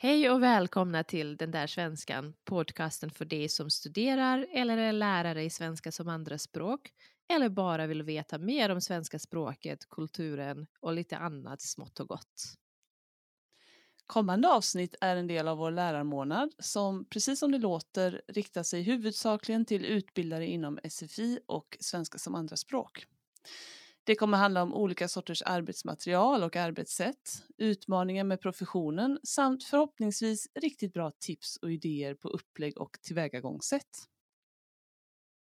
Hej och välkomna till Den där svenskan, podcasten för dig som studerar eller är lärare i svenska som andraspråk eller bara vill veta mer om svenska språket, kulturen och lite annat smått och gott. Kommande avsnitt är en del av vår lärarmånad som precis som det låter riktar sig huvudsakligen till utbildare inom SFI och svenska som andraspråk. Det kommer handla om olika sorters arbetsmaterial och arbetssätt, utmaningar med professionen samt förhoppningsvis riktigt bra tips och idéer på upplägg och tillvägagångssätt.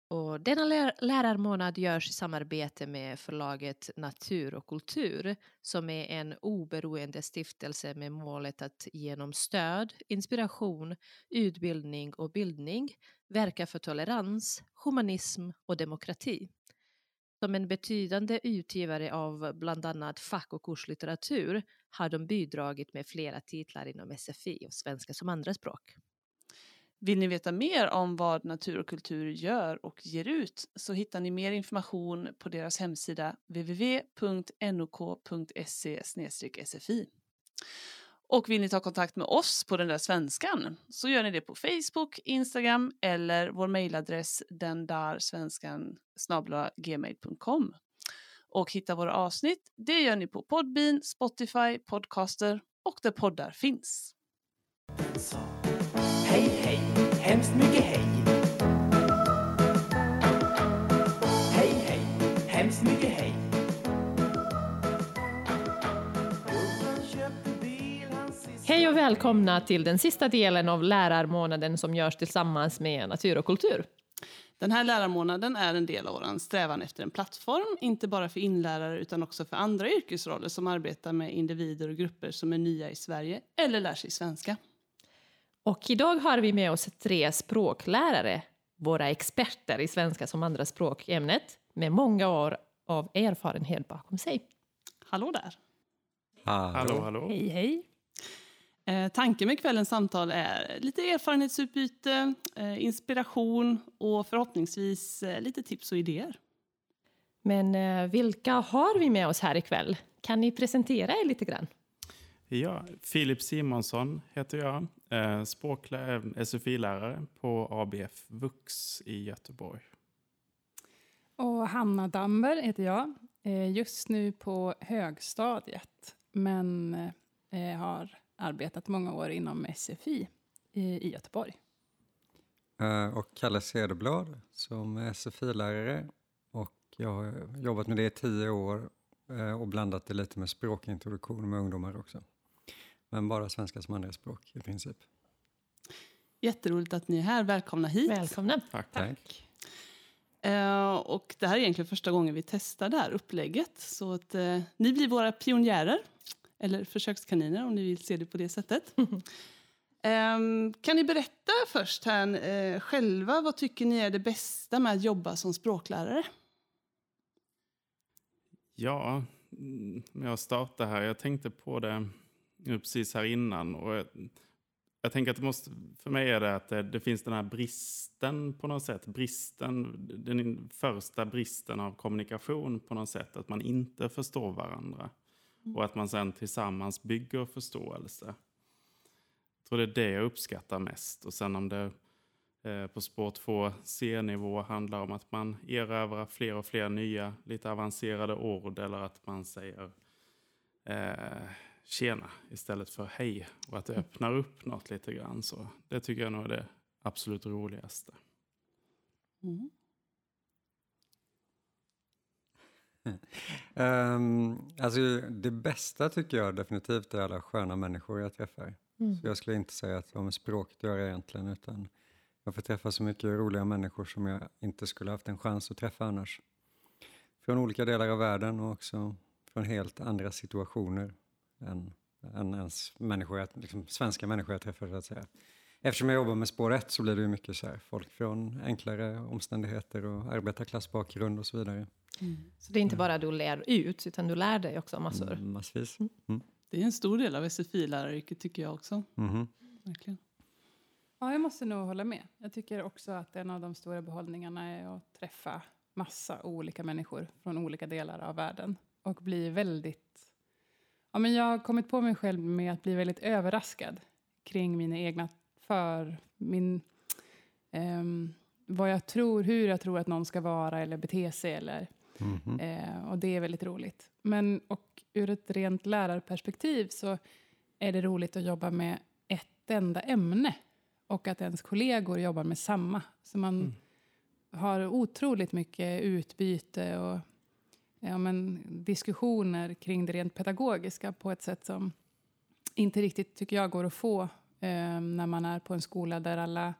Och denna lär lärarmånad görs i samarbete med förlaget Natur och kultur som är en oberoende stiftelse med målet att genom stöd, inspiration, utbildning och bildning verka för tolerans, humanism och demokrati. Som en betydande utgivare av bland annat fack och kurslitteratur har de bidragit med flera titlar inom SFI och svenska som andraspråk. Vill ni veta mer om vad Natur och kultur gör och ger ut så hittar ni mer information på deras hemsida www.nok.se sfi. Och vill ni ta kontakt med oss på den där svenskan så gör ni det på Facebook, Instagram eller vår mejladress den där svenskan gmail.com. Och hitta våra avsnitt, det gör ni på Podbean, Spotify, Podcaster och där poddar finns. Hej, hej, hemskt mycket hej. Hej, hej, hemskt mycket hej. Hej och välkomna till den sista delen av lärarmånaden som görs tillsammans med Natur och kultur. Den här lärarmånaden är en del av vår strävan efter en plattform, inte bara för inlärare utan också för andra yrkesroller som arbetar med individer och grupper som är nya i Sverige eller lär sig svenska. Och idag har vi med oss tre språklärare, våra experter i svenska som andraspråk i ämnet, med många år av erfarenhet bakom sig. Hallå där! Hallå, hallå. Hej, hej! Eh, tanken med kvällens samtal är lite erfarenhetsutbyte, eh, inspiration och förhoppningsvis eh, lite tips och idéer. Men vilka har vi med oss här ikväll? Kan ni presentera er lite grann? Ja, Filip Simonsson heter jag. Språklärare, SFI-lärare på ABF Vux i Göteborg. Och Hanna Damber heter jag. Just nu på högstadiet, men har arbetat många år inom SFI i i Göteborg. Eh, och Kalle Cederblad som SFI-lärare. Och jag har jobbat med det i tio år eh, och blandat det lite med språkintroduktion med ungdomar också. Men bara svenska som andraspråk i princip. Jätteroligt att ni är här. Välkomna hit. Välkomna! Tack. Tack. Eh, och det här är egentligen första gången vi testar det här upplägget. Så att eh, ni blir våra pionjärer, eller försökskaniner om ni vill se det på det sättet. Ehm, kan ni berätta först här, eh, själva, vad tycker ni är det bästa med att jobba som språklärare? Ja, mm, jag startar här. Jag tänkte på det precis här innan. Och jag, jag tänker att det måste, för mig är det att det, det finns den här bristen på något sätt. Bristen, den första bristen av kommunikation på något sätt. Att man inte förstår varandra. Och att man sen tillsammans bygger förståelse. Jag tror det är det jag uppskattar mest. Och sen om det eh, på spår 2 C-nivå handlar om att man erövrar fler och fler nya, lite avancerade ord. Eller att man säger eh, tjena istället för hej. Och att det öppnar upp något lite grann. Så det tycker jag nog är det absolut roligaste. Ehm, alltså, det bästa tycker jag definitivt är alla sköna människor jag träffar. Så jag skulle inte säga att det har med språket att göra egentligen. Utan jag får träffa så mycket roliga människor som jag inte skulle haft en chans att träffa annars. Från olika delar av världen och också från helt andra situationer än, än ens människor, liksom svenska människor jag träffar så att säga. Eftersom jag jobbar med spår 1 så blir det ju mycket så här, folk från enklare omständigheter och arbetarklassbakgrund och så vidare. Så det är inte bara du lär ut, utan du lär dig också massor. Mm, Massvis. Det är en stor del av SFI-läraryrket tycker jag också. Mhm. Verkligen. Ja, jag måste nog hålla med. Jag tycker också att en av de stora behållningarna är att träffa massa olika människor från olika delar av världen och bli väldigt... Ja, men jag har kommit på mig själv med att bli väldigt överraskad kring mina egna för min ehm, vad jag tror, hur jag tror att någon ska vara eller bete sig. Eller, Mhm. eh, och det är väldigt roligt. Men och ur ett rent lärarperspektiv så är det roligt att jobba med ett enda ämne och att ens kollegor jobbar med samma. Så man Mm. har otroligt mycket utbyte och ja, men, diskussioner kring det rent pedagogiska på ett sätt som inte riktigt, tycker jag, går att få eh, när man är på en skola där alla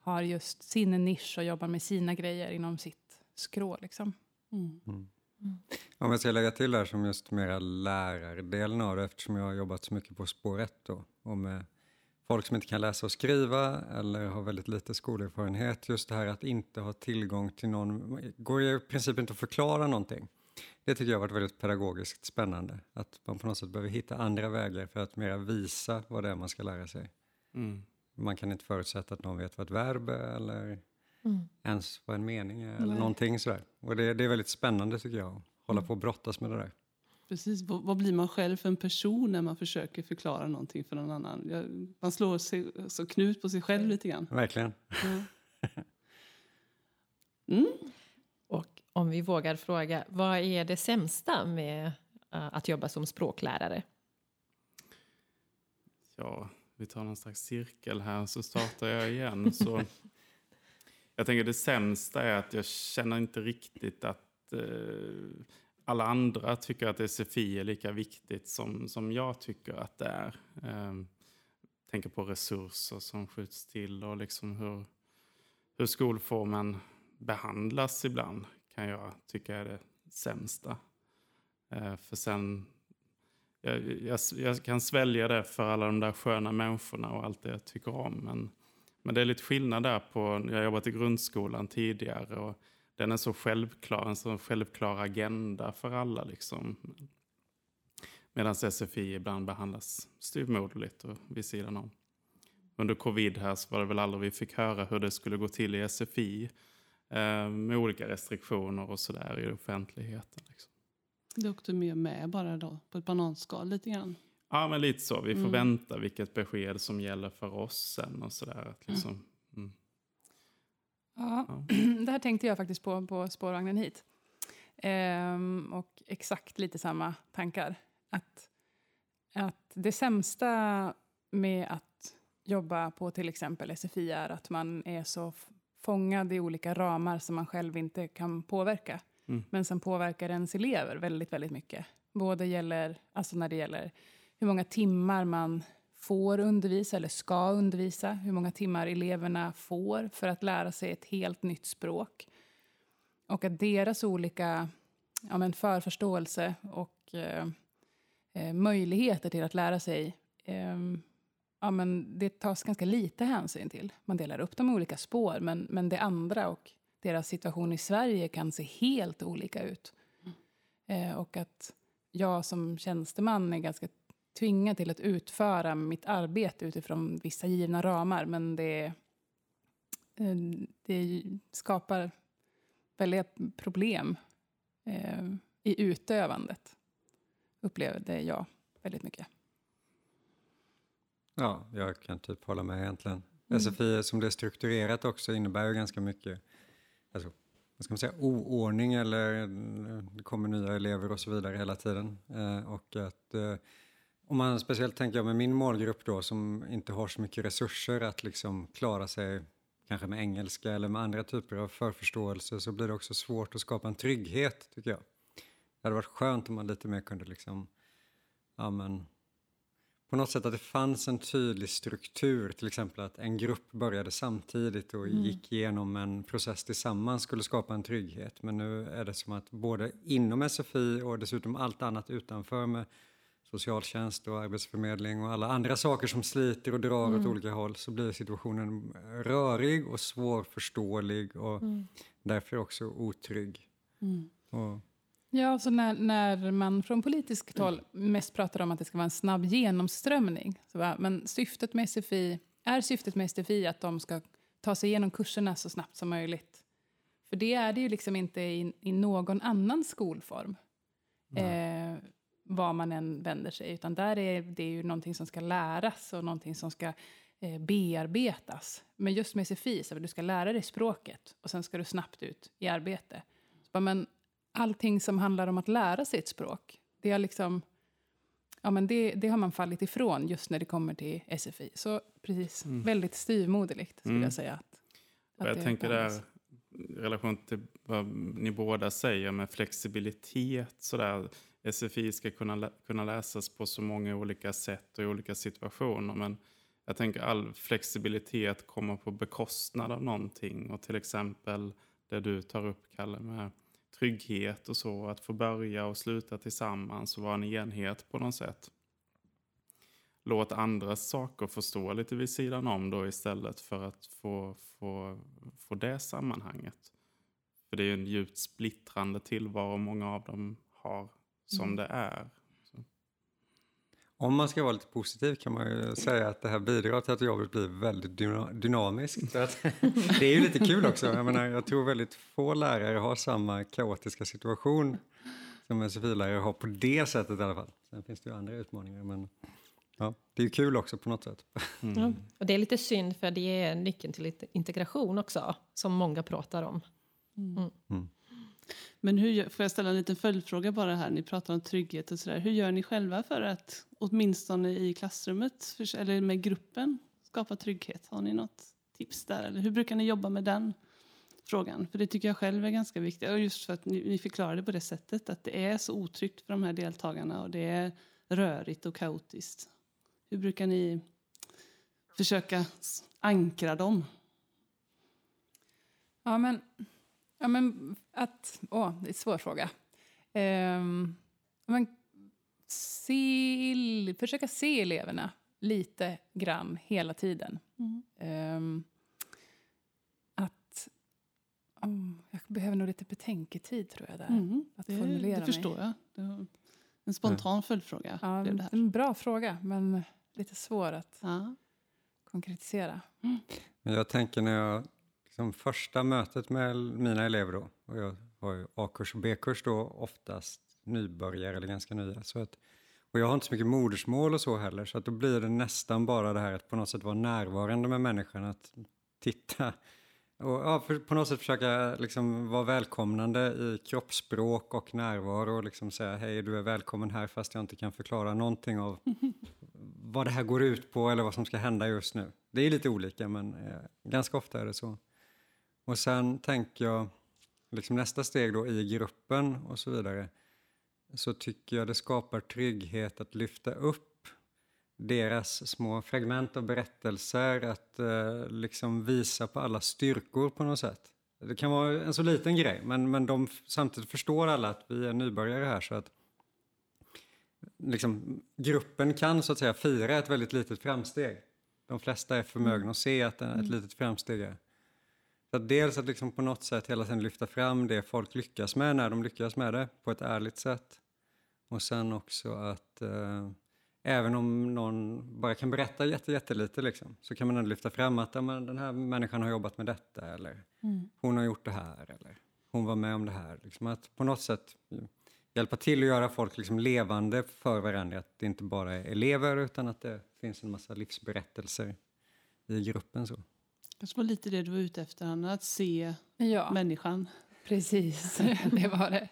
har just sin nisch och jobbar med sina grejer inom sitt skrå. Liksom. Mm. Om jag ska lägga till där som just mera lärardelen av det eftersom jag har jobbat så mycket på spår 1 då och med folk som inte kan läsa och skriva eller har väldigt lite skolerfarenhet. Just det här att inte ha tillgång till någon, går ju i princip inte att förklara någonting. Det tycker jag har varit väldigt pedagogiskt spännande. Att man på något sätt behöver hitta andra vägar för att mera visa vad det är man ska lära sig. Mm. Man kan inte förutsätta att någon vet vad ett verb är eller Mm. ens vad en mening är eller Nej. någonting sådär. Och det, det är väldigt spännande tycker jag, att hålla på och brottas med det där. Precis, vad, vad blir man själv för en person när man försöker förklara någonting för någon annan? Jag, man slår sig så knut på sig själv lite grann. Verkligen. Ja. Mm. Och om vi vågar fråga, vad är det sämsta med eh, att jobba som språklärare? Ja, vi tar någon slags cirkel här så startar jag igen. Så jag tänker det sämsta är att jag känner inte riktigt att eh, alla andra tycker att SFI är lika viktigt som, som jag tycker att det är. Eh, tänker på resurser som skjuts till och liksom hur, hur skolformen behandlas ibland kan jag tycka är det sämsta. Eh, för sen jag, jag, jag kan svälja det för alla de där sköna människorna och allt det jag tycker om. Men, men det är lite skillnad där på, jag har jobbat i grundskolan tidigare och den är så självklar, en så självklar agenda för alla liksom. Medan SFI ibland behandlas styvmoderligt och vid sidan om. Under covid här så var det väl aldrig vi fick höra hur det skulle gå till i SFI eh, med olika restriktioner och sådär i offentligheten. Liksom. Du åkte med med bara då på ett bananskal lite grann. Ja, men lite så. Vi får Mm. vänta vilket besked som gäller för oss sen och sådär. Att liksom, mm. Ja, Ja. det här tänkte jag faktiskt på på spårvagnen hit. Ehm, och exakt lite samma tankar. Att, att det sämsta med att jobba på till exempel SFI är att man är så fångad i olika ramar som man själv inte kan påverka. Mm. Men som påverkar ens elever väldigt, väldigt mycket. Både gäller, alltså när det gäller hur många timmar man får undervisa eller ska undervisa, hur många timmar eleverna får för att lära sig ett helt nytt språk. Och att deras olika ja, men förförståelse och eh, eh, möjligheter till att lära sig eh, ja, men det tas ganska lite hänsyn till. Man delar upp dem i olika spår, men, men det andra och deras situation i Sverige kan se helt olika ut. Eh, och att jag som tjänsteman är ganska tvingad till att utföra mitt arbete utifrån vissa givna ramar, men det, eh, det skapar väldiga problem eh, i utövandet, upplevde jag väldigt mycket. Ja, jag kan typ hålla med egentligen. Mm. SFI som det är strukturerat också innebär ju ganska mycket alltså, vad ska man säga, oordning eller eh, det kommer nya elever och så vidare hela tiden. Eh, och att eh, om man speciellt tänker jag med min målgrupp då som inte har så mycket resurser att liksom klara sig kanske med engelska eller med andra typer av förförståelse så blir det också svårt att skapa en trygghet tycker jag. Det hade varit skönt om man lite mer kunde liksom, ja men på något sätt att det fanns en tydlig struktur, till exempel att en grupp började samtidigt och gick igenom en process tillsammans skulle skapa en trygghet. Men nu är det som att både inom SFI och dessutom allt annat utanför med socialtjänst och arbetsförmedling och alla andra saker som sliter och drar åt olika håll så blir situationen rörig och svårförståelig och därför också otrygg. Mm. Och, Ja, så när, när man från politiskt håll mest pratar om att det ska vara en snabb genomströmning. Så bara, men syftet med SFI, är syftet med SFI att de ska ta sig igenom kurserna så snabbt som möjligt? För det är det ju liksom inte i, i någon annan skolform. Eh, var man än vänder sig. Utan där är det ju någonting som ska läras och någonting som ska eh, bearbetas. Men just med SFI, så du ska lära dig språket och sen ska du snabbt ut i arbete. Så bara, men allting som handlar om att lära sig ett språk, det, är liksom, ja, men det, det har man fallit ifrån just när det kommer till SFI. Så precis, Mm. väldigt styvmoderligt skulle Mm. jag säga. Att, Och jag det tänker där, i relation till vad ni båda säger med flexibilitet, sådär. SFI ska kunna, lä- kunna läsas på så många olika sätt och i olika situationer. Men jag tänker all flexibilitet kommer på bekostnad av någonting. Och till exempel det du tar upp, Kalle, med trygghet och så. Att få börja och sluta tillsammans och vara en enhet på något sätt. Låt andra saker få stå lite vid sidan om då istället för att få, få, få det sammanhanget. För det är ju en djupt splittrande tillvaro många av dem har som Mm. det är. Om man ska vara lite positiv kan man ju säga att det här bidrar till att jobbet blir väldigt dyna- dynamiskt. Så det är ju lite kul också. Jag, menar, jag tror väldigt få lärare har samma kaotiska situation som SFI-lärare har på det sättet i alla fall. Sen finns det ju andra utmaningar men ja, det är ju kul också på något sätt. Mm. Ja. Och det är lite synd för det är nyckeln till integration också, som många pratar om. Men hur, får jag ställa en liten följdfråga bara här? Ni pratar om trygghet och sådär. Hur gör ni själva för att åtminstone i klassrummet eller med gruppen skapa trygghet? Har ni något tips där? Eller hur brukar ni jobba med den frågan? För det tycker jag själv är ganska viktigt. Och just för att ni, ni förklarade på det sättet att det är så otryggt för de här deltagarna och det är rörigt och kaotiskt. Hur brukar ni försöka ankra dem? Ja, men, ja, men att... Åh, det är en svår fråga. Ehm, men, se, försöka se eleverna lite grann hela tiden. Ehm, att... oh, jag behöver nog lite betänketid, tror jag. där. Mm, Att det, formulera det mig. förstår jag. Det var en spontan följdfråga. Ja, blev det här. en bra fråga, men lite svår att Ja. konkretisera. Men jag tänker när jag, liksom första mötet med mina elever då, och jag har ju A-kurs och B-kurs då oftast nybörjare eller ganska nya. Så att, och jag har inte så mycket modersmål och så heller, så att då blir det nästan bara det här att på något sätt vara närvarande med människan, att titta och ja, för, på något sätt försöka liksom vara välkomnande i kroppsspråk och närvaro och liksom säga hej du är välkommen här fast jag inte kan förklara någonting av vad det här går ut på eller vad som ska hända just nu. Det är lite olika men eh, ganska ofta är det så. Och sen tänker jag, liksom nästa steg då i gruppen och så vidare, så tycker jag det skapar trygghet att lyfta upp deras små fragment av berättelser, att eh, liksom visa på alla styrkor på något sätt. Det kan vara en så liten grej, men, men de samtidigt förstår alla att vi är nybörjare här så att liksom, gruppen kan så att säga fira ett väldigt litet framsteg. De flesta är förmögna att se att ett litet framsteg är. Så att dels att liksom på något sätt hela tiden lyfta fram det folk lyckas med när de lyckas med det på ett ärligt sätt. Och sen också att eh, även om någon bara kan berätta jätte, jättelite liksom, så kan man ändå lyfta fram att ja, men den här människan har jobbat med detta eller hon har gjort det här eller hon var med om det här. Liksom att på något sätt hjälpa till att göra folk liksom levande för varandra. Att det inte bara är elever utan att det finns en massa livsberättelser i gruppen. Så. Kanske var lite det du var ute efter, Anna, att se Ja. människan. Precis, det var det.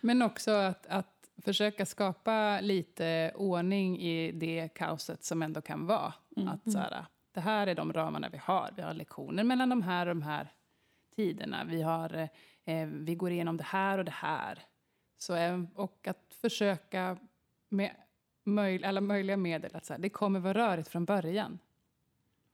Men också att, att försöka skapa lite ordning i det kaoset som ändå kan vara. Mm, Att så här, det här är de ramarna vi har. Vi har lektioner mellan de här och de här tiderna. Vi, har, eh, vi går igenom det här och det här. Så, eh, och att försöka med möj, alla möjliga medel att så här, det kommer vara rörigt från början.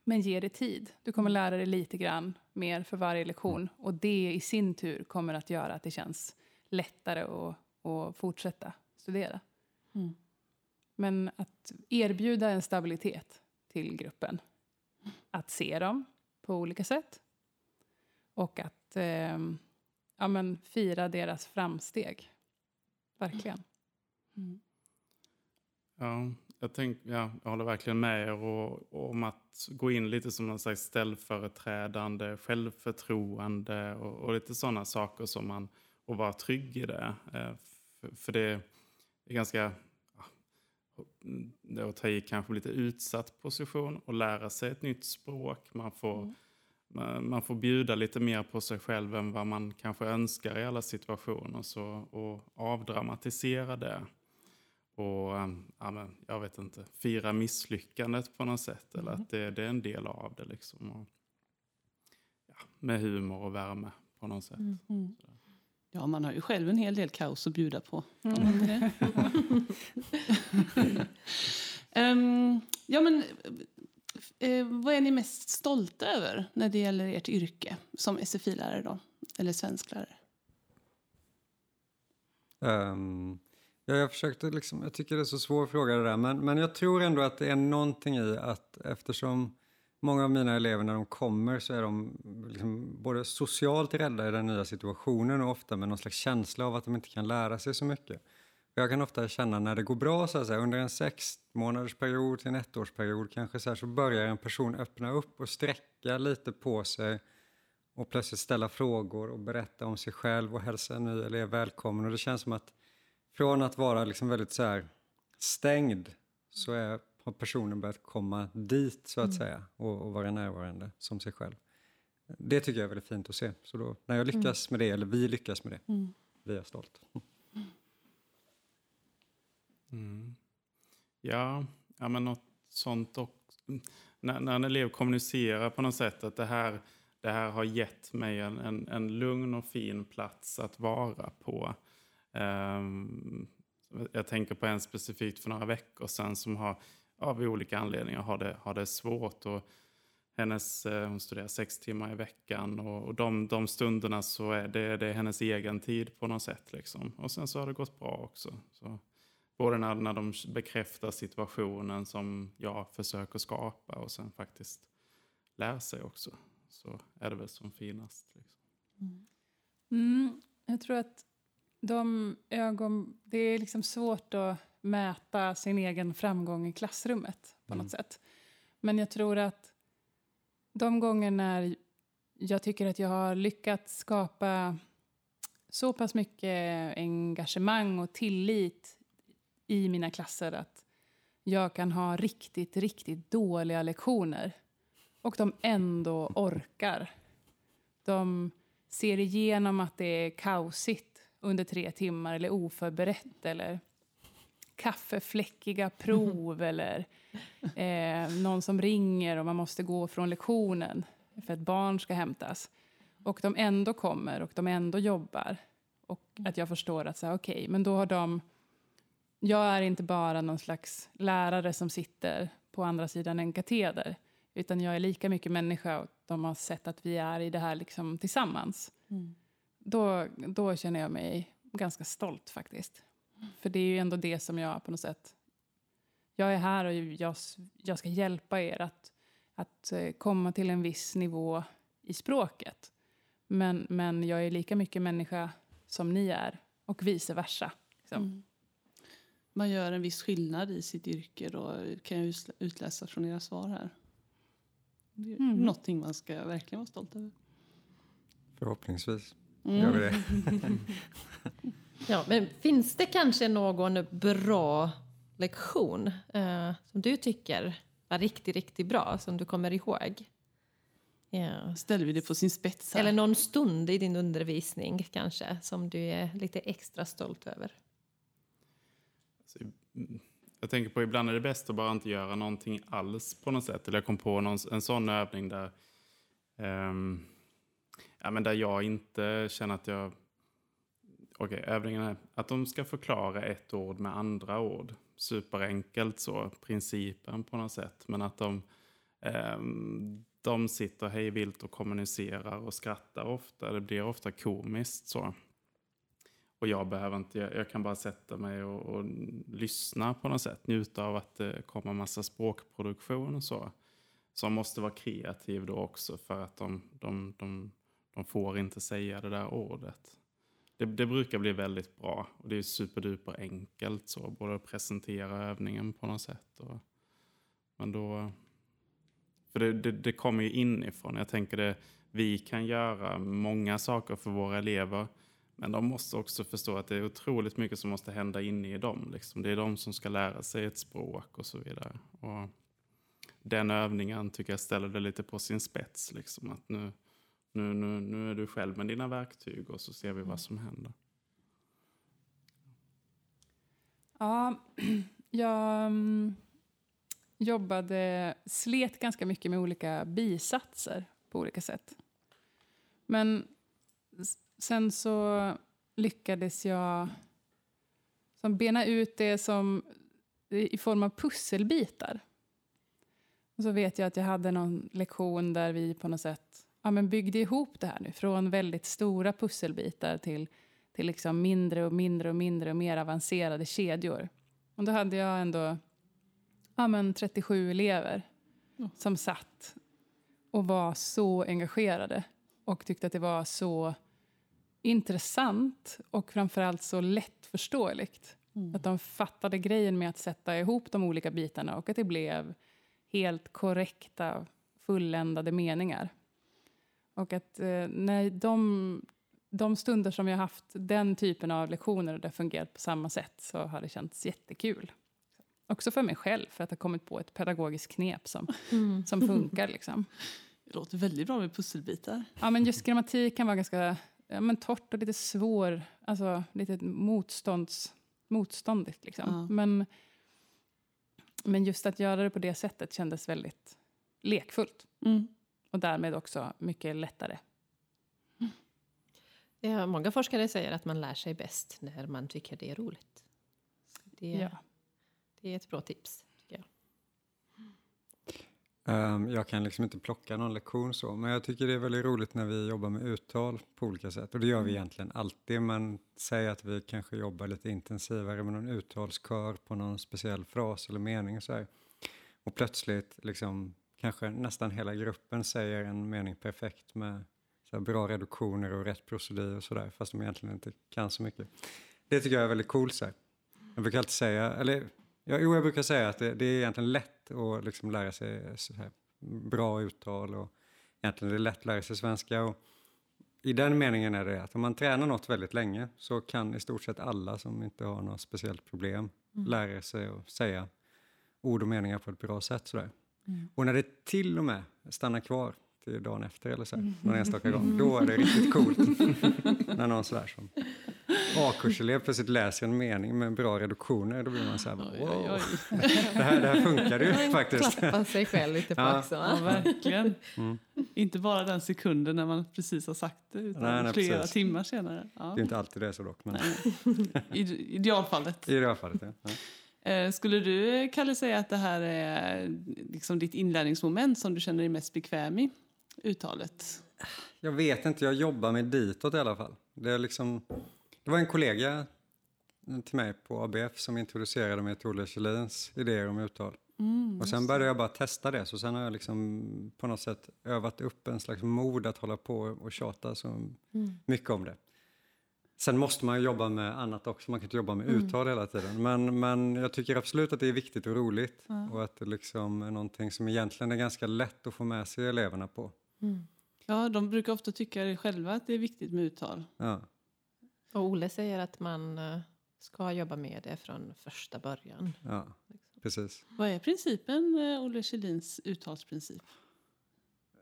Men ge det tid. Du kommer lära dig lite grann mer för varje lektion. Och det i sin tur kommer att göra att det känns lättare att, att fortsätta studera. Mm. Men att erbjuda en stabilitet till gruppen. Att se dem på olika sätt. Och att eh, ja, men fira deras framsteg. Verkligen. Mm. Ja, jag, tänk, ja, jag håller verkligen med er och, och om att gå in lite som någon slags ställföreträdande, självförtroende och, och lite sådana saker som man, och vara trygg i det. Eh, för, för det är ganska det är att ta i kanske lite utsatt position och lära sig ett nytt språk. Man får, Mm. man, man får bjuda lite mer på sig själv än vad man kanske önskar i alla situationer. Så, och avdramatisera det. Och um, ja, men, jag vet inte, fira misslyckandet på något sätt. Eller Mm. att det, det är en del av det liksom. Och, ja, med humor och värme på något sätt. Mm. Ja, man har ju själv en hel del kaos att bjuda på. Mm. Ehm, ja, men eh, vad är ni mest stolta över när det gäller ert yrke som SFI-lärare då? Eller svensklärare? Ehm, ja, jag försökte liksom, jag tycker det är så svår fråga det där, men, men jag tror ändå att det är någonting i att eftersom många av mina elever när de kommer så är de liksom både socialt rädda i den nya situationen och ofta med någon slags känsla av att de inte kan lära sig så mycket. Jag kan ofta känna när det går bra, så att säga, under en sex månaders period till en ettårsperiod kanske så, här, så börjar en person öppna upp och sträcka lite på sig och plötsligt ställa frågor och berätta om sig själv och hälsa en ny elev välkommen. Och det känns som att från att vara liksom väldigt så här stängd så är, har personen börjat komma dit så att säga och, och vara närvarande som sig själv. Det tycker jag är väldigt fint att se. Så då, när jag lyckas med det, eller vi lyckas med det, Mm. blir jag stolt. Mm. Ja, ja, men något sånt och när, när en elev kommunicerar på något sätt att det här, det här har gett mig en, en, en lugn och fin plats att vara på. Ehm, jag tänker på en specifikt för några veckor sedan som har av olika anledningar har det, har det svårt. Och hennes, eh, hon studerar sex timmar i veckan och, och de, de stunderna så är det, det är hennes egen tid på något sätt. Liksom. Och sen så har det gått bra också. Så, både när, när de bekräftar situationen som jag försöker skapa och sen faktiskt lär sig också. Så är det väl som finast. Liksom. Mm, mm. jag tror att de ögon... Det är liksom svårt att mäta sin egen framgång i klassrummet på Mm. något sätt. Men jag tror att de gånger när jag tycker att jag har lyckats skapa så pass mycket engagemang och tillit i mina klasser att jag kan ha riktigt, riktigt dåliga lektioner och de ändå orkar. De ser igenom att det är kaosigt under tre timmar eller oförberett eller kaffefläckiga prov eller eh, någon som ringer och man måste gå från lektionen för att barn ska hämtas. Och de ändå kommer och de ändå jobbar. Och att jag förstår att okej, men då har de... Jag är inte bara någon slags lärare som sitter på andra sidan en kateder. Utan jag är lika mycket människa och de har sett att vi är i det här liksom tillsammans. Mm. Då, då känner jag mig ganska stolt faktiskt. För det är ju ändå det som jag på något sätt... Jag är här och jag, jag ska hjälpa er att, att eh, komma till en viss nivå i språket. Men, men jag är lika mycket människa som ni är och vice versa. Liksom. Mm. Man gör en viss skillnad i sitt yrke då kan jag utläsa från era svar här. Det är Mm. någonting man ska verkligen vara stolt över. Förhoppningsvis Mm. gör vi det. Ja, men finns det kanske någon bra lektion eh, som du tycker var riktigt, riktigt bra, som du kommer ihåg? Ja. Ställer vi det på sin spets här. Eller någon stund i din undervisning kanske, som du är lite extra stolt över? Så, mm, jag tänker på ibland är det bäst att bara inte göra någonting alls på något sätt. Eller jag kom på någon, en sån övning där, ehm, ja, men där jag inte känner att jag... Okej, övningen är att de ska förklara ett ord med andra ord. Superenkelt så, principen på något sätt. Men att de, eh, de sitter hej vilt och kommunicerar och skrattar ofta. Det blir ofta komiskt så. Och jag behöver inte, jag, jag kan bara sätta mig och, och lyssna på något sätt. Njuta av att det kommer massa språkproduktion och så. Som måste vara kreativ då också för att de, de, de, de får inte säga det där ordet. Det, det brukar bli väldigt bra och det är superduper enkelt så. Både att presentera övningen på något sätt. Och, men då... För det, det, det kommer ju inifrån. Jag tänker det, vi kan göra många saker för våra elever. Men de måste också förstå att det är otroligt mycket som måste hända inne i dem. Liksom. Det är de som ska lära sig ett språk och så vidare. Och den övningen tycker jag ställer det lite på sin spets. Liksom. Att nu, nu, nu, nu är du själv med dina verktyg och så ser vi vad som händer. Ja, jag mm, jobbade, slet ganska mycket med olika bisatser på olika sätt. Men sen så lyckades jag som bena ut det som i form av pusselbitar. Och så vet jag att jag hade någon lektion där vi på något sätt ja, men byggde ihop det här nu. Från väldigt stora pusselbitar till, till liksom mindre och mindre och mindre och mer avancerade kedjor. Och då hade jag ändå ja, men 37 elever som satt och var så engagerade och tyckte att det var så intressant och framförallt så lättförståeligt. Att de fattade grejen med att sätta ihop de olika bitarna och att det blev helt korrekta, fulländade meningar. Och att eh, när de, de stunder som jag haft den typen av lektioner och det fungerat på samma sätt så har det känts jättekul. Också för mig själv, för att ha kommit på ett pedagogiskt knep som, som funkar. Liksom. Det låter väldigt bra med pusselbitar. Ja, men just grammatik kan vara ganska ja, men torrt och lite svår, alltså lite motstånds, motståndigt. Liksom. Ja. Men, men just att göra det på det sättet kändes väldigt lekfullt Mm. Och därmed också mycket lättare. Ja, många forskare säger att man lär sig bäst när man tycker det är roligt. Det, Ja. det är ett bra tips. Tycker jag. Ehm, Jag kan liksom inte plocka någon lektion så, men jag tycker det är väldigt roligt när vi jobbar med uttal på olika sätt. Och det gör vi egentligen alltid, men säg att vi kanske jobbar lite intensivare med någon uttalskör på någon speciell fras eller mening och så här. Och plötsligt, liksom, kanske nästan hela gruppen säger en mening perfekt med så bra reduktioner och rätt procedur och sådär, fast de egentligen inte kan så mycket. Det tycker jag är väldigt coolt. Så här. Jag brukar alltid säga, eller Ja, jo, jag brukar säga att det, det är egentligen lätt att liksom lära sig så här bra uttal och egentligen är det lätt att lära sig svenska. Och I den meningen är det att om man tränar något väldigt länge så kan i stort sett alla som inte har något speciellt problem lära sig att säga ord och meningar på ett bra sätt. Sådär. Och när det till och med stannar kvar till dagen efter eller så här, någon enstaka gång, då är det riktigt coolt. när någon sådär som A-kurselev plötsligt läser en mening med bra reduktioner, då blir man så här, Oj, wow, oj, oj. Det, här, det här funkar ju faktiskt. Klappa sig själv lite på Ja. axeln. Ja, verkligen. Mm. Inte bara den sekunden när man precis har sagt det, utan Nej, nej, flera precis. timmar senare. Ja. Det är inte alltid det är så dock, men I idealfallet. i det här fallet. Ja. Ja. Eh, Skulle du, Kalle, säga att det här är liksom ditt inlärningsmoment som du känner dig mest bekväm i? Uttalet? Jag vet inte, jag jobbar mig ditåt i alla fall. Det, är liksom, det var en kollega till mig på ABF som introducerade mig till Olle Kjellins idéer om uttal. och sen började jag bara testa det, så sen har jag liksom på något sätt övat upp en slags mod att hålla på och tjata så mycket om det. Sen måste man jobba med annat också, man kan inte jobba med uttal hela tiden. Men, men jag tycker absolut att det är viktigt och roligt och att det liksom är någonting som egentligen är ganska lätt att få med sig eleverna på. Ja, de brukar ofta tycka själva att det är viktigt med uttal. Ja. Och Olle säger att man eh, ska jobba med det från första början. Ja, precis. Vad är principen, eh, Olle Kjellins uttalsprincip?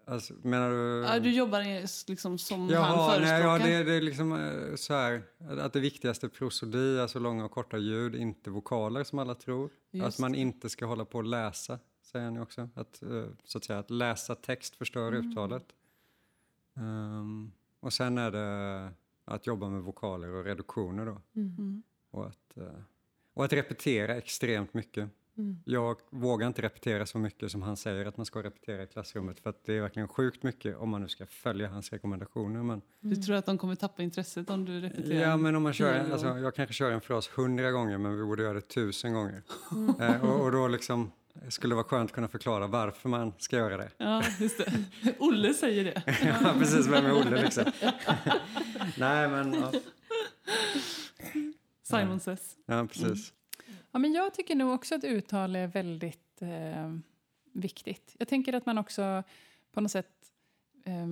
Alltså, menar du? Ja, du jobbar liksom som han Jaha, förespråkar. nej, ja, det, det är liksom eh, så här att det viktigaste är prosodi, alltså långa och korta ljud, inte vokaler som alla tror. Just att man inte ska hålla på och läsa, säger han ju också. Att, eh, så att, säga, att läsa text förstör Mm. uttalet. Ehm, och sen är det att jobba med vokaler och reduktioner då. Mm. Och att, eh, och att repetera extremt mycket. Mm. Jag vågar inte repetera så mycket som han säger att man ska repetera i klassrummet för att det är verkligen sjukt mycket om man nu ska följa hans rekommendationer. Men, Du tror att de kommer tappa intresset om du repeterar? ja, men om man kör, en- alltså, jag kanske kör en fras hundra gånger men vi borde göra det tusen gånger. eh, och, och då liksom skulle det vara skönt att kunna förklara varför man ska göra det. Ja, just det. Olle säger det. ja, precis, vem är Olle liksom? Nej, men ja, Simon Says. ja precis. Ja, men jag tycker nog också att uttal är väldigt eh, viktigt. Jag tänker att man också på något sätt eh,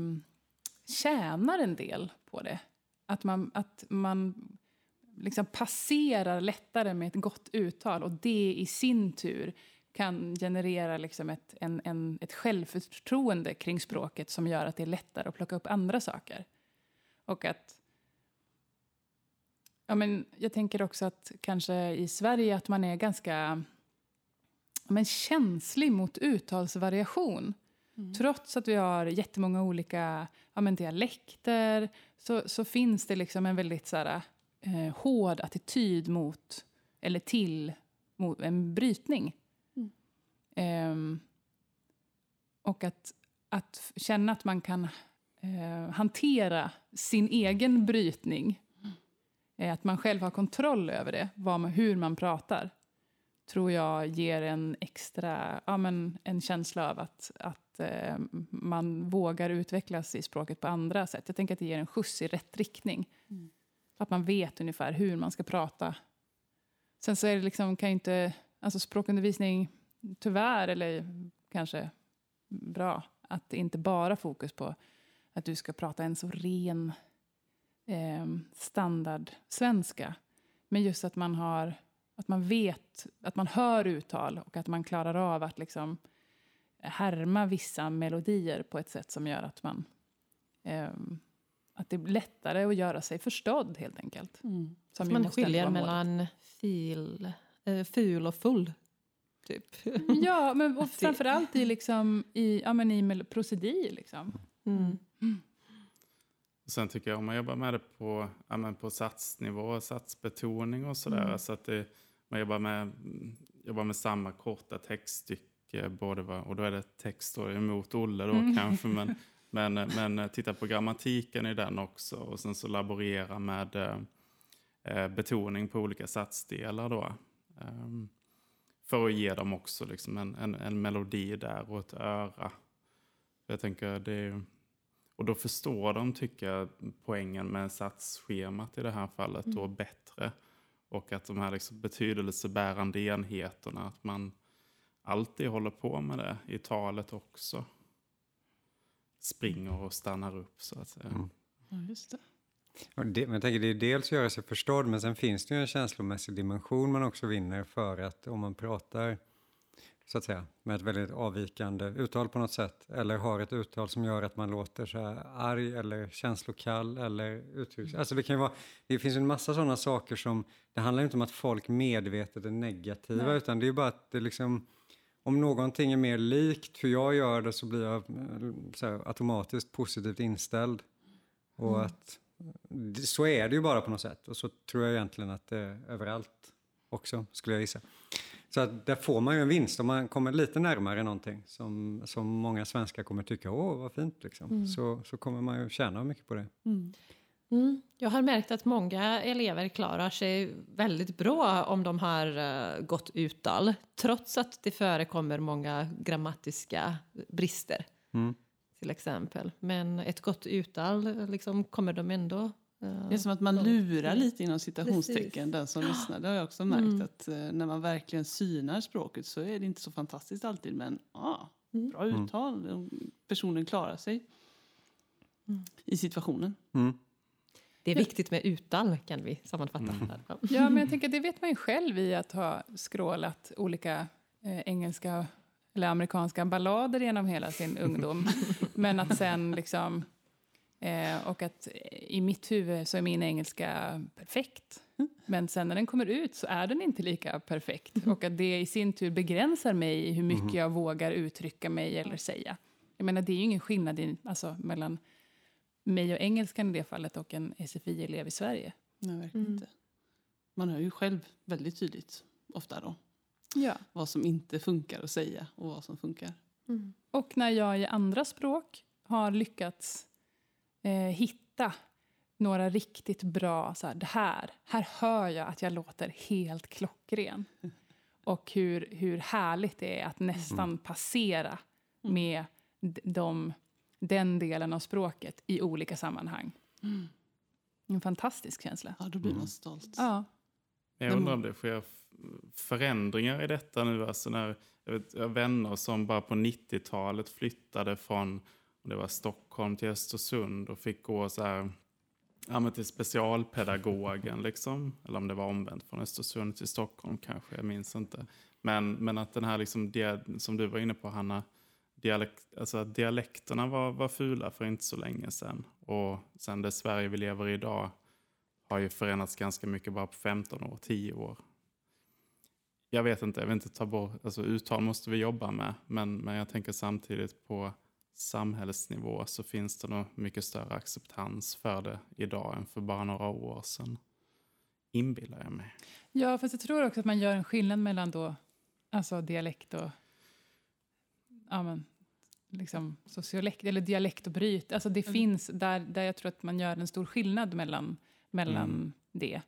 tjänar en del på det. att man, att man liksom passerar lättare med ett gott uttal och det i sin tur kan generera liksom ett, en, en, ett självförtroende kring språket som gör att det är lättare att plocka upp andra saker. Och att... Ja, men jag tänker också att kanske i Sverige att man är ganska men känslig mot uttalsvariation. Mm. Trots att vi har jättemånga olika ja, men dialekter så, så finns det liksom en väldigt så här, eh, hård attityd mot, eller till mot en brytning. Mm. Eh, och att, att känna att man kan eh, hantera sin egen brytning. Mm. att man själv har kontroll över det, vad, hur man pratar tror jag ger en extra ja, men en känsla av att, att eh, man vågar utvecklas i språket på andra sätt. Jag tänker att det ger en skjuts i rätt riktning. Mm. Att man vet ungefär hur man ska prata. Sen så är det liksom, kan inte... Alltså språkundervisning, tyvärr, eller kanske bra, att det inte bara fokus på att du ska prata en så ren eh, standard svenska. Men just att man har att man vet, att man hör uttal och att man klarar av att liksom härma vissa melodier på ett sätt som gör att man eh, att det är lättare att göra sig förstådd helt enkelt. Mm. Som man skiljer mellan fil, äh, ful och full. Typ. Ja, men och framförallt i, liksom, i, ja, men i prosedi. Liksom. Mm. Mm. Sen tycker jag om man jobbar med det på, ja, men på satsnivå, satsbetoning och sådär. Mm. Så att det, man jobbar med, jobbar med samma korta textstycke. Både var, och då är det text emot Olle då mm. kanske. Men, men, men titta på grammatiken i den också. Och sen så laborera med eh, betoning på olika satsdelar då. Um, för att ge dem också liksom en, en, en melodi där och ett öra. Jag tänker det och då förstår de, tycker jag, poängen med satsschemat i det här fallet mm. då bättre. Och att de här liksom betydelsebärande enheterna, att man alltid håller på med det i talet också. Springer och stannar upp så att säga. Mm. Ja, just det. Och det, men jag tänker det är dels att göra sig förstådd men sen finns det ju en känslomässig dimension man också vinner för att om man pratar så att säga, med ett väldigt avvikande uttal på något sätt. Eller har ett uttal som gör att man låter så här arg eller känslokall eller uttrycks... Mm. Alltså det, kan vara, det finns en massa sådana saker som... Det handlar inte om att folk medvetet är negativa Nej. utan det är bara att det liksom... Om någonting är mer likt hur jag gör det så blir jag så här, automatiskt positivt inställd. Och mm. att så är det ju bara på något sätt. Och så tror jag egentligen att det är överallt också, skulle jag gissa. Så att där får man ju en vinst om man kommer lite närmare någonting som, som många svenskar kommer tycka, åh vad fint liksom. Mm. Så, så kommer man ju tjäna mycket på det. Mm. Mm. Jag har märkt att många elever klarar sig väldigt bra om de har uh, gott uttal trots att det förekommer många grammatiska brister. Mm. Till exempel. Men ett gott uttal liksom, kommer de ändå det är som att man lurar lite inom citationstecken Precis. den som lyssnar. Det har jag också märkt mm. att eh, när man verkligen synar språket så är det inte så fantastiskt alltid men ah, mm. bra mm. uttal. Personen klarar sig mm. i situationen. Mm. Det är viktigt med uttal kan vi sammanfatta. Mm. Ja, men jag tänker det vet man ju själv i att ha skrålat olika eh, engelska eller amerikanska ballader genom hela sin ungdom. men att sen liksom Eh, och att i mitt huvud så är min engelska perfekt. Men sen när den kommer ut så är den inte lika perfekt. Mm. Och att det i sin tur begränsar mig i hur mycket mm. jag vågar uttrycka mig eller säga. Jag menar, det är ju ingen skillnad i, alltså, mellan mig och engelskan i det fallet och en SFI-elev i Sverige. Nej, verkligen mm. inte. Man hör ju själv väldigt tydligt, ofta då, ja. vad som inte funkar att säga och vad som funkar. Mm. Och när jag i andra språk har lyckats eh, hitta några riktigt bra, så här, det här, här hör jag att jag låter helt klockren. Och hur, hur härligt det är att nästan mm. passera mm. med de, den delen av språket i olika sammanhang. Mm. En fantastisk känsla. Ja, då blir man mm. stolt. Ja. Jag undrar om det sker förändringar i detta nu. Alltså när, jag, vet, jag vänner som bara på 90-talet flyttade från det var Stockholm till Östersund och fick gå så här ja, men till specialpedagogen liksom. Eller om det var omvänt från Östersund till Stockholm kanske, jag minns inte. Men, men att den här, liksom, som du var inne på Hanna, dialekt, alltså att dialekterna var, var fula för inte så länge sedan. Och sen det Sverige vi lever i idag har ju förändrats ganska mycket bara på 15 år, 10 år. Jag vet inte, jag vill inte ta bort, alltså uttal måste vi jobba med, men, men jag tänker samtidigt på samhällsnivå så finns det nog mycket större acceptans för det idag än för bara några år sedan. Inbillar jag mig. Ja, fast jag tror också att man gör en skillnad mellan då, alltså dialekt och ja, men, liksom sociolekt, eller dialekt och bryt. Alltså det finns där, där jag tror att man gör en stor skillnad mellan, mellan Mm. det.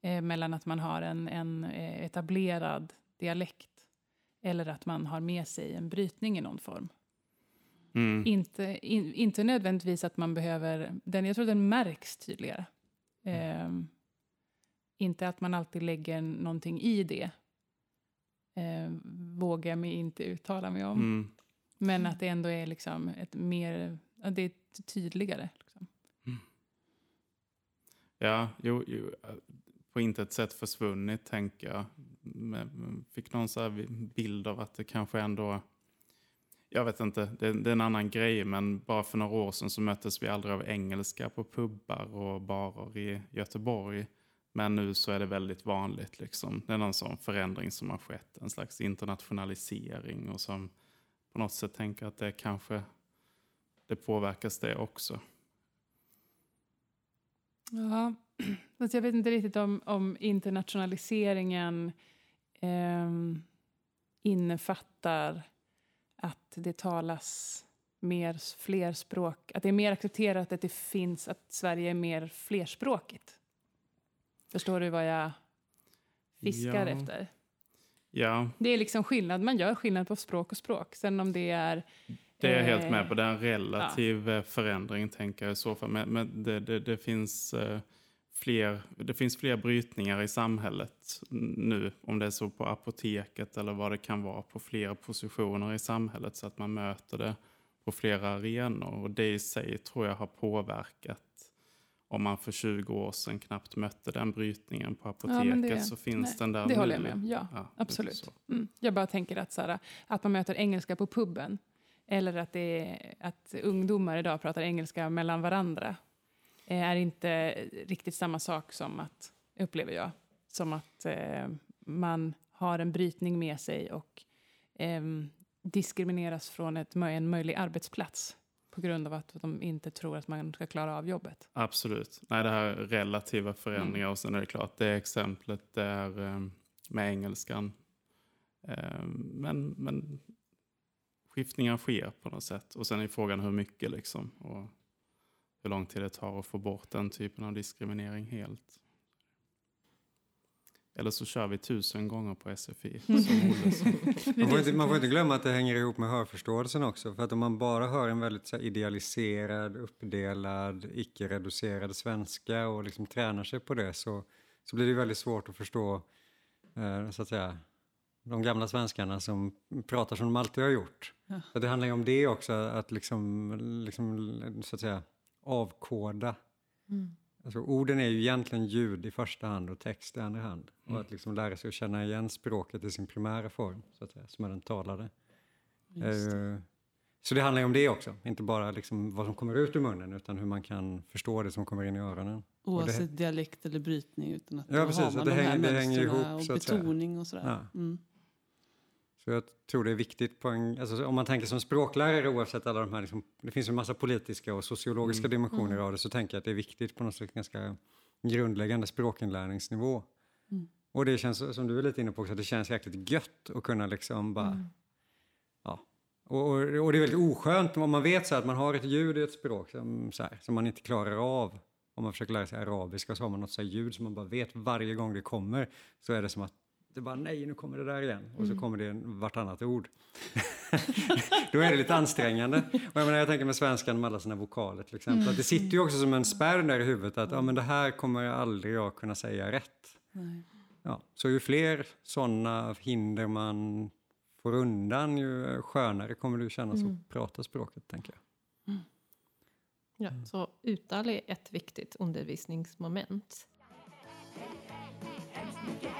Eh, mellan att man har en, en eh, etablerad dialekt eller att man har med sig en brytning i någon form. Mm. Inte, in, inte nödvändigtvis att man behöver... Den, jag tror den märks tydligare. Ehm, inte att man alltid lägger någonting i det. Ehm, vågar jag mig inte uttala mig om. Mm. Men att det ändå är liksom ett mer... Det är tydligare. Liksom. Ja, jo, jo, eh, på intet sätt försvunnit tänker jag. Fick någon bild av att det kanske ändå... Jag vet inte, det, det är en annan grej men bara för några år sedan så möttes vi aldrig av engelska på pubbar och barer i Göteborg. Men nu så är det väldigt vanligt liksom. Det är någon sån förändring som har skett, en slags internationalisering och som på något sätt tänker att det kanske det påverkas det också. Ja, fast jag vet inte riktigt om, om internationaliseringen eh, innefattar att det talas mer fler språk, att det är mer accepterat att det finns, att Sverige är mer flerspråkigt. Förstår du vad jag fiskar Ja. efter? Ja, Det är liksom skillnad, man gör skillnad på språk och språk. Sen om det är... Det är jag helt eh, med på. Det är en relativ eh, förändring tänker jag i så fall. Men, men det, det, det, finns, eh, fler, det finns fler brytningar i samhället nu. Om det är så på apoteket eller vad det kan vara. På flera positioner i samhället. Så att man möter det på flera arenor. Och det i sig tror jag har påverkat. Om man för 20 år sedan knappt mötte den brytningen på apoteket men det- så finns nej, den där Det nu. håller jag med om, ja. Ja, absolut. Mm. Jag bara tänker att, så här, att man möter engelska på puben eller att, det är, att ungdomar idag pratar engelska mellan varandra är inte riktigt samma sak som att, upplever jag, som att eh, man har en brytning med sig och ehm, diskrimineras från ett, en möjlig arbetsplats på grund av att de inte tror att man ska klara av jobbet. Absolut. Nej, det här är relativa förändringar Mm. och sen är det klart, det exemplet där eh, med engelskan. Eh, Men, men skiftningar sker på något sätt. Och sen är frågan hur mycket liksom. Och hur lång tid det tar att få bort den typen av diskriminering helt. Eller så kör vi tusen gånger på SFI. Man får, inte, man får inte glömma att det hänger ihop med hörförståelsen också. För att om man bara hör en väldigt så idealiserad, uppdelad, icke-reducerad svenska och liksom tränar sig på det så, så blir det väldigt svårt att förstå eh, så att säga, de gamla svenskarna som pratar som de alltid har gjort. Ja. Så det handlar ju om det också, att liksom, liksom så att säga avkoda. Alltså, orden är ju egentligen ljud i första hand och text i andra hand. Och att liksom lära sig att känna igen språket i sin primära form, så att säga, som är den talade. Just det. Eh, Så det handlar ju om det också, inte bara liksom vad som kommer ut ur munnen utan hur man kan förstå det som kommer in i öronen. Oavsett dialekt eller brytning. Utan att Ja, precis, har att man det de här hänger- det hänger ihop, och betoning och sådär. Ja. Mm. Så jag tror det är viktigt på en, alltså om man tänker som språklärare oavsett alla de här, liksom, det finns en massa politiska och sociologiska dimensioner av det, så tänker jag att det är viktigt på något sätt ganska grundläggande språkinlärningsnivå. Mm. Och det känns, som du är lite inne på också, att det känns jäkligt gött att kunna liksom bara, ja. Och, och, och det är väldigt oskönt om man vet så här att man har ett ljud i ett språk som, så här, som man inte klarar av. Om man försöker lära sig arabiska så har man något så ljud som man bara vet varje gång det kommer så är det som att det bara nej, nu kommer det där igen. Och så kommer det en- vartannat ord. Då är det lite ansträngande. Och jag, menar, jag tänker med svenskan med alla sina vokaler till exempel. Att det sitter ju också som en spärr där i huvudet att ja, men det här kommer jag aldrig jag kunna säga rätt. Nej. Ja, så ju fler sådana hinder man får undan ju skönare kommer det kännas att prata språket tänker jag. Ja, så uttal är ett viktigt undervisningsmoment. Mycket